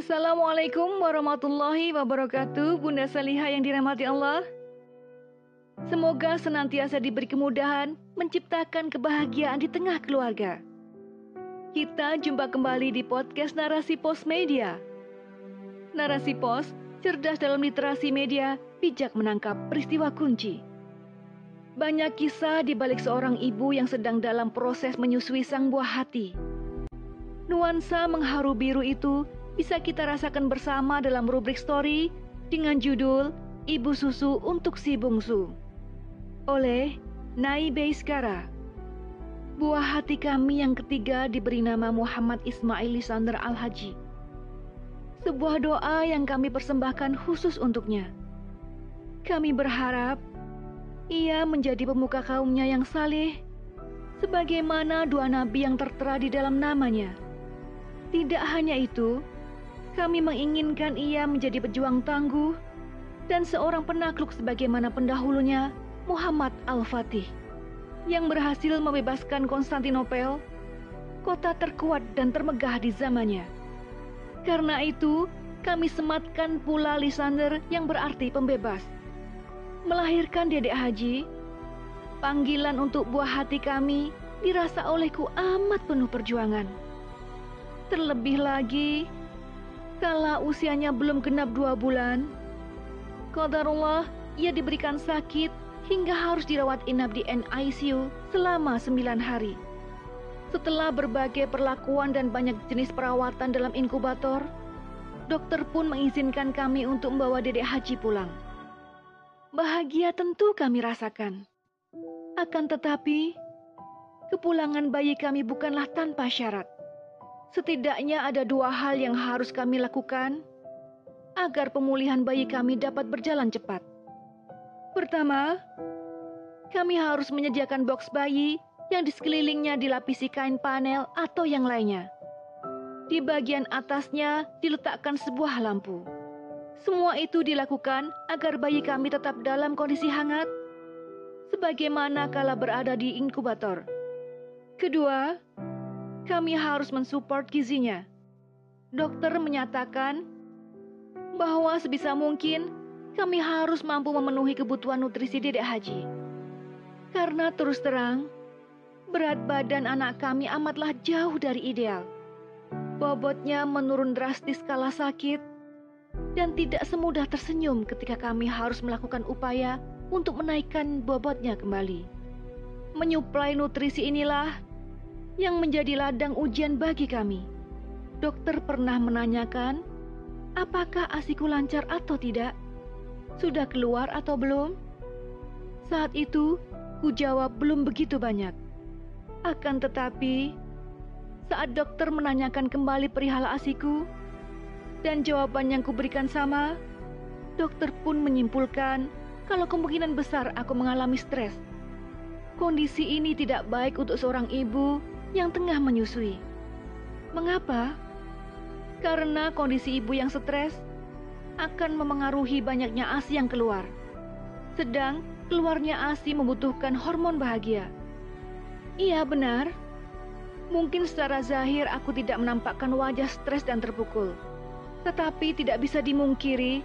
Assalamualaikum warahmatullahi wabarakatuh, Bunda Salihah yang dirahmati Allah. Semoga senantiasa diberi kemudahan menciptakan kebahagiaan di tengah keluarga. Kita jumpa kembali di podcast Narasi Pos Media. Narasi Pos, cerdas dalam literasi media, bijak menangkap peristiwa kunci. Banyak kisah di balik seorang ibu yang sedang dalam proses menyusui sang buah hati. Nuansa mengharu biru itu bisa kita rasakan bersama dalam rubrik story dengan judul Ibu Susu untuk Si Bungsu oleh Nai Beiskara. Buah hati kami yang ketiga diberi nama Muhammad Ismail Lisander Al-Haji. Sebuah doa yang kami persembahkan khusus untuknya. Kami berharap ia menjadi pemuka kaumnya yang saleh, sebagaimana dua nabi yang tertera di dalam namanya. Tidak hanya itu, kami menginginkan ia menjadi pejuang tangguh dan seorang penakluk sebagaimana pendahulunya Muhammad Al-Fatih yang berhasil membebaskan Konstantinopel, kota terkuat dan termegah di zamannya. Karena itu, kami sematkan pula Lisander yang berarti pembebas. Melahirkan dedek haji, panggilan untuk buah hati kami dirasa olehku amat penuh perjuangan. Terlebih lagi, Kala usianya belum genap dua bulan, Qadarullah ia diberikan sakit hingga harus dirawat inap di NICU selama sembilan hari. Setelah berbagai perlakuan dan banyak jenis perawatan dalam inkubator, dokter pun mengizinkan kami untuk membawa dedek haji pulang. Bahagia tentu kami rasakan. Akan tetapi, kepulangan bayi kami bukanlah tanpa syarat. Setidaknya ada dua hal yang harus kami lakukan agar pemulihan bayi kami dapat berjalan cepat. Pertama, kami harus menyediakan box bayi yang di sekelilingnya dilapisi kain panel atau yang lainnya. Di bagian atasnya diletakkan sebuah lampu. Semua itu dilakukan agar bayi kami tetap dalam kondisi hangat, sebagaimana kala berada di inkubator. Kedua, kami harus mensupport gizinya. Dokter menyatakan bahwa sebisa mungkin kami harus mampu memenuhi kebutuhan nutrisi dedek haji. Karena terus terang, berat badan anak kami amatlah jauh dari ideal. Bobotnya menurun drastis kala sakit, dan tidak semudah tersenyum ketika kami harus melakukan upaya untuk menaikkan bobotnya kembali. Menyuplai nutrisi inilah yang menjadi ladang ujian bagi kami. Dokter pernah menanyakan, apakah asiku lancar atau tidak? Sudah keluar atau belum? Saat itu, ku jawab belum begitu banyak. Akan tetapi, saat dokter menanyakan kembali perihal asiku, dan jawaban yang kuberikan sama, dokter pun menyimpulkan kalau kemungkinan besar aku mengalami stres. Kondisi ini tidak baik untuk seorang ibu yang tengah menyusui. Mengapa? Karena kondisi ibu yang stres akan memengaruhi banyaknya ASI yang keluar. Sedang keluarnya ASI membutuhkan hormon bahagia. Iya benar. Mungkin secara zahir aku tidak menampakkan wajah stres dan terpukul. Tetapi tidak bisa dimungkiri,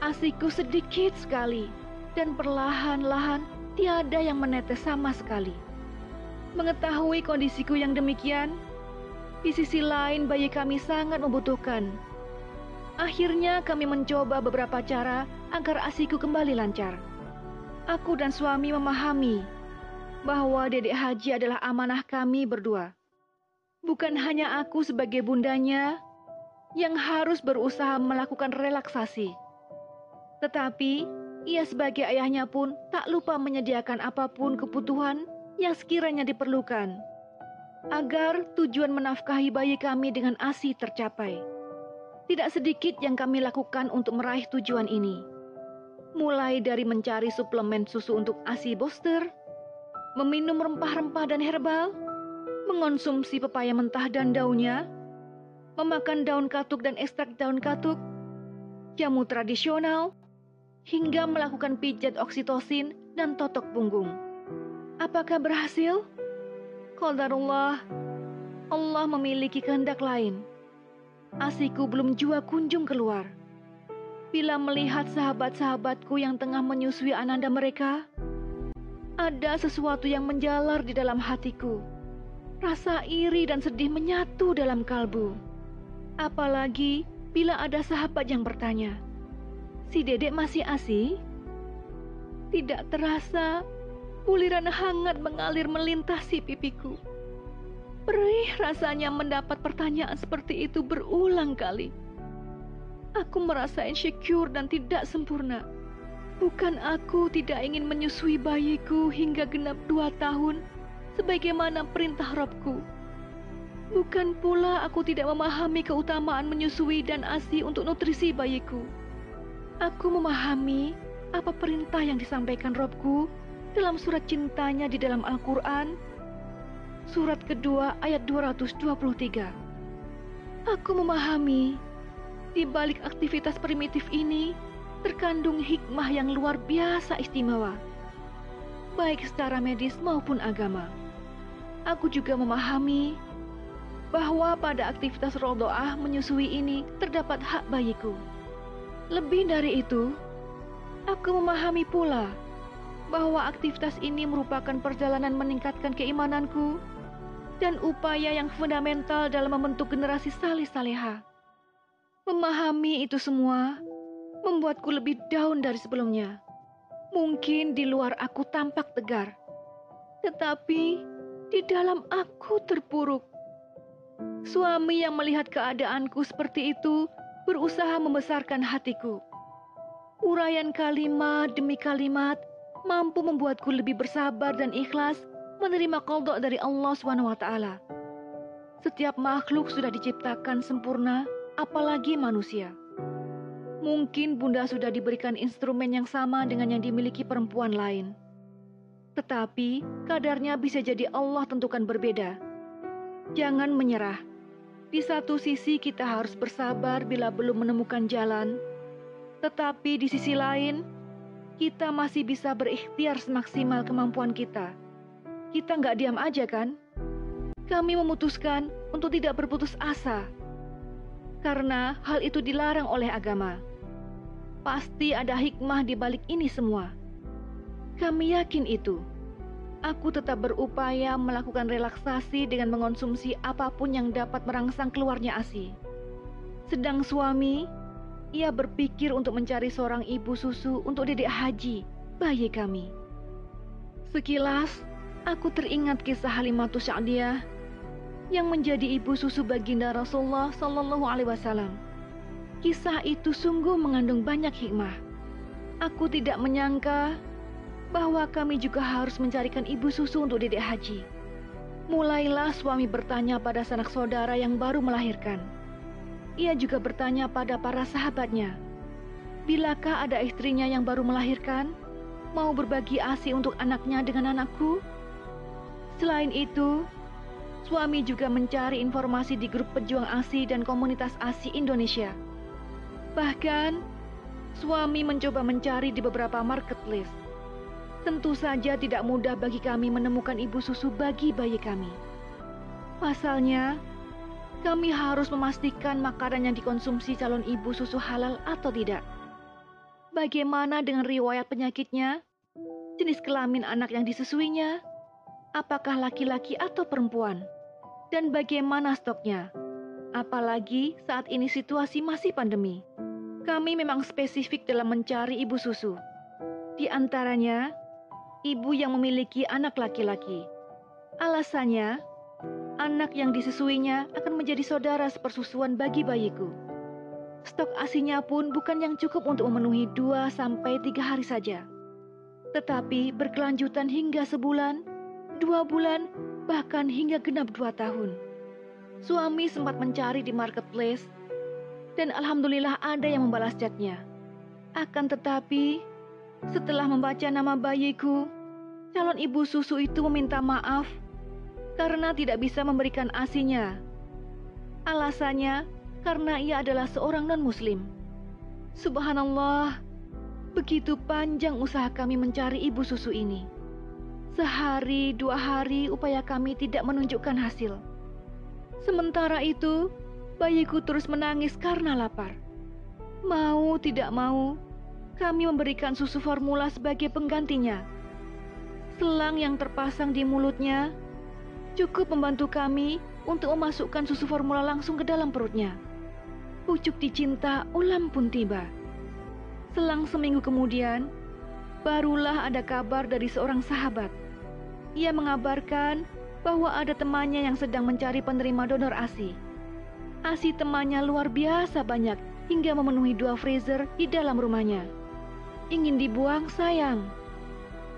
asiku sedikit sekali dan perlahan-lahan tiada yang menetes sama sekali. Mengetahui kondisiku yang demikian, di sisi lain bayi kami sangat membutuhkan. Akhirnya kami mencoba beberapa cara agar asiku kembali lancar. Aku dan suami memahami bahwa dedek haji adalah amanah kami berdua. Bukan hanya aku sebagai bundanya yang harus berusaha melakukan relaksasi. Tetapi ia sebagai ayahnya pun tak lupa menyediakan apa pun kebutuhan yang sekiranya diperlukan agar tujuan menafkahi bayi kami dengan ASI tercapai. Tidak sedikit yang kami lakukan untuk meraih tujuan ini. Mulai dari mencari suplemen susu untuk ASI booster, meminum rempah-rempah dan herbal, mengonsumsi pepaya mentah dan daunnya, memakan daun katuk dan ekstrak daun katuk, jamu tradisional, hingga melakukan pijat oksitosin dan totok punggung. Apakah berhasil? Qadarullah, Allah memiliki kehendak lain. Asiku belum jua kunjung keluar. Bila melihat sahabat-sahabatku yang tengah menyusui ananda mereka, ada sesuatu yang menjalar di dalam hatiku. Rasa iri dan sedih menyatu dalam kalbu. Apalagi bila ada sahabat yang bertanya, "Si Dedek masih asi?" Tidak terasa, buliran hangat mengalir melintasi pipiku. Perih rasanya mendapat pertanyaan seperti itu berulang kali. Aku merasa insecure dan tidak sempurna. Bukan aku tidak ingin menyusui bayiku hingga genap dua tahun, sebagaimana perintah Robku. Bukan pula aku tidak memahami keutamaan menyusui dan ASI untuk nutrisi bayiku. Aku memahami apa perintah yang disampaikan Robku dalam surat cintanya di dalam Al-Quran, surat kedua ayat 223. Aku memahami, di balik aktivitas primitif ini terkandung hikmah yang luar biasa istimewa, baik secara medis maupun agama. Aku juga memahami bahwa pada aktivitas rodoah menyusui ini terdapat hak bayiku. Lebih dari itu, Aku memahami pula bahwa aktivitas ini merupakan perjalanan meningkatkan keimananku dan upaya yang fundamental dalam membentuk generasi salih saleha. Memahami itu semua membuatku lebih down dari sebelumnya. Mungkin di luar aku tampak tegar, tetapi di dalam aku terpuruk. Suami yang melihat keadaanku seperti itu berusaha membesarkan hatiku. Uraian kalimat demi kalimat mampu membuatku lebih bersabar dan ikhlas menerima kodok dari Allah SWT. Setiap makhluk sudah diciptakan sempurna, apalagi manusia. Mungkin bunda sudah diberikan instrumen yang sama dengan yang dimiliki perempuan lain. Tetapi kadarnya bisa jadi Allah tentukan berbeda. Jangan menyerah. Di satu sisi kita harus bersabar bila belum menemukan jalan, tetapi di sisi lain, kita masih bisa berikhtiar semaksimal kemampuan kita. Kita nggak diam aja kan? Kami memutuskan untuk tidak berputus asa. Karena hal itu dilarang oleh agama. Pasti ada hikmah di balik ini semua. Kami yakin itu. Aku tetap berupaya melakukan relaksasi dengan mengonsumsi apa pun yang dapat merangsang keluarnya ASI. Sedang suami ia berpikir untuk mencari seorang ibu susu untuk dedek haji, bayi kami. Sekilas, aku teringat kisah Halimatus Sa'diyah yang menjadi ibu susu baginda Rasulullah Sallallahu Alaihi Wasallam. Kisah itu sungguh mengandung banyak hikmah. Aku tidak menyangka bahwa kami juga harus mencarikan ibu susu untuk dedek haji. Mulailah suami bertanya pada sanak saudara yang baru melahirkan. Ia juga bertanya pada para sahabatnya, "Bilakah ada istrinya yang baru melahirkan, mau berbagi ASI untuk anaknya dengan anakku?" Selain itu, suami juga mencari informasi di grup pejuang ASI dan komunitas ASI Indonesia. Bahkan, suami mencoba mencari di beberapa marketplace. Tentu saja tidak mudah bagi kami menemukan ibu susu bagi bayi kami. Pasalnya, kami harus memastikan makanan yang dikonsumsi calon ibu susu halal atau tidak. Bagaimana dengan riwayat penyakitnya? Jenis kelamin anak yang disusuinya? Apakah laki-laki atau perempuan? Dan bagaimana stoknya? Apalagi saat ini situasi masih pandemi. Kami memang spesifik dalam mencari ibu susu. Di antaranya, ibu yang memiliki anak laki-laki. Alasannya, anak yang disusuinya akan menjadi saudara sepersusuan bagi bayiku. Stok asinya pun bukan yang cukup untuk memenuhi dua sampai tiga hari saja. Tetapi berkelanjutan hingga sebulan, dua bulan, bahkan hingga genap dua tahun. Suami sempat mencari di marketplace, dan alhamdulillah ada yang membalas chatnya. Akan tetapi, setelah membaca nama bayiku, calon ibu susu itu meminta maaf karena tidak bisa memberikan asinya. Alasannya karena ia adalah seorang non-Muslim. Subhanallah, begitu panjang usaha kami mencari ibu susu ini. Sehari dua hari upaya kami tidak menunjukkan hasil. Sementara itu, bayiku terus menangis karena lapar. Mau tidak mau, kami memberikan susu formula sebagai penggantinya. Selang yang terpasang di mulutnya cukup membantu kami untuk memasukkan susu formula langsung ke dalam perutnya. Pucuk dicinta ulam pun tiba. Selang seminggu kemudian, barulah ada kabar dari seorang sahabat. Ia mengabarkan bahwa ada temannya yang sedang mencari penerima donor ASI. ASI temannya luar biasa banyak hingga memenuhi dua freezer di dalam rumahnya. Ingin dibuang sayang,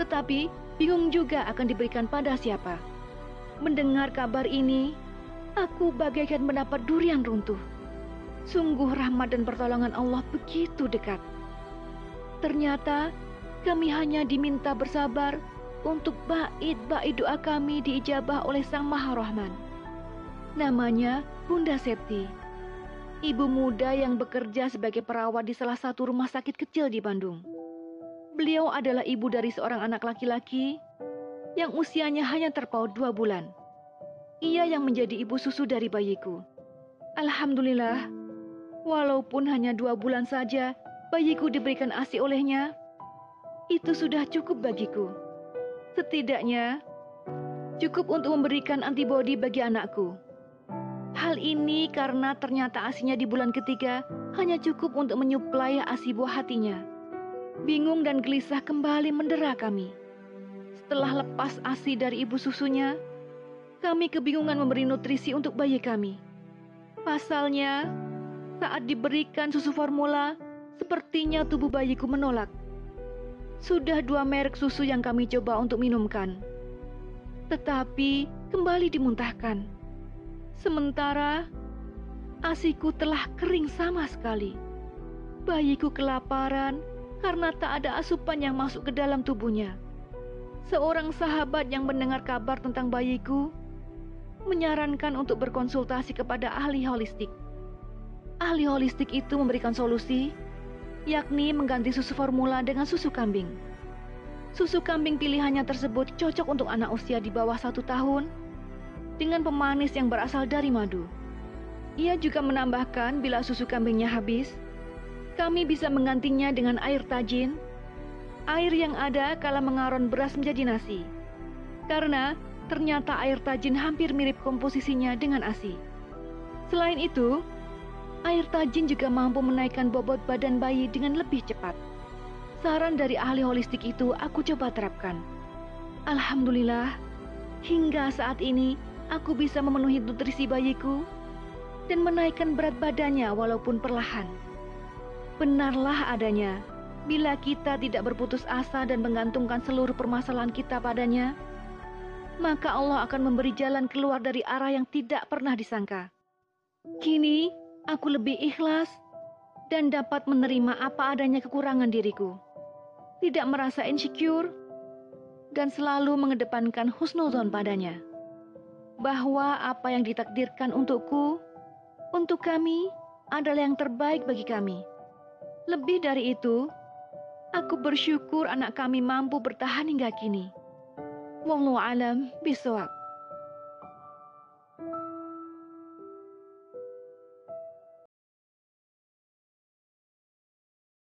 tetapi bingung juga akan diberikan pada siapa. Mendengar kabar ini, aku bagaikan mendapat durian runtuh. Sungguh rahmat dan pertolongan Allah begitu dekat. Ternyata kami hanya diminta bersabar untuk bait-bait doa kami diijabah oleh Sang Maha Rahman. Namanya Bunda Septi ibu muda yang bekerja sebagai perawat di salah satu rumah sakit kecil di Bandung. Beliau adalah ibu dari seorang anak laki-laki yang usianya hanya terpaut dua bulan. Ia yang menjadi ibu susu dari bayiku. Alhamdulillah, walaupun hanya dua bulan saja bayiku diberikan ASI olehnya, itu sudah cukup bagiku. Setidaknya, cukup untuk memberikan antibodi bagi anakku. Hal ini karena ternyata asinya di bulan ketiga hanya cukup untuk menyuplai asi buah hatinya. Bingung dan gelisah kembali mendera kami. Setelah lepas asi dari ibu susunya, kami kebingungan memberi nutrisi untuk bayi kami. Pasalnya, saat diberikan susu formula, sepertinya tubuh bayiku menolak. Sudah dua merek susu yang kami coba untuk minumkan, tetapi kembali dimuntahkan. Sementara asiku telah kering sama sekali. Bayiku kelaparan karena tak ada asupan yang masuk ke dalam tubuhnya. Seorang sahabat yang mendengar kabar tentang bayiku menyarankan untuk berkonsultasi kepada ahli holistik. Ahli holistik itu memberikan solusi, yakni mengganti susu formula dengan susu kambing. Susu kambing pilihannya tersebut cocok untuk anak usia di bawah satu tahun dengan pemanis yang berasal dari madu. Ia juga menambahkan bila susu kambingnya habis, kami bisa menggantinya dengan air tajin, air yang ada kala mengaron beras menjadi nasi. Karena ternyata air tajin hampir mirip komposisinya dengan ASI. Selain itu, air tajin juga mampu menaikkan bobot badan bayi dengan lebih cepat. Saran dari ahli holistik itu aku coba terapkan. Alhamdulillah, hingga saat ini aku bisa memenuhi nutrisi bayiku dan menaikkan berat badannya walaupun perlahan. Benarlah adanya, bila kita tidak berputus asa dan menggantungkan seluruh permasalahan kita padanya, maka Allah akan memberi jalan keluar dari arah yang tidak pernah disangka. Kini, aku lebih ikhlas dan dapat menerima apa adanya kekurangan diriku. Tidak merasa insecure dan selalu mengedepankan husnuzon padanya bahwa apa yang ditakdirkan untukku, untuk kami adalah yang terbaik bagi kami. Lebih dari itu, aku bersyukur anak kami mampu bertahan hingga kini. Wallahu alam bisawab.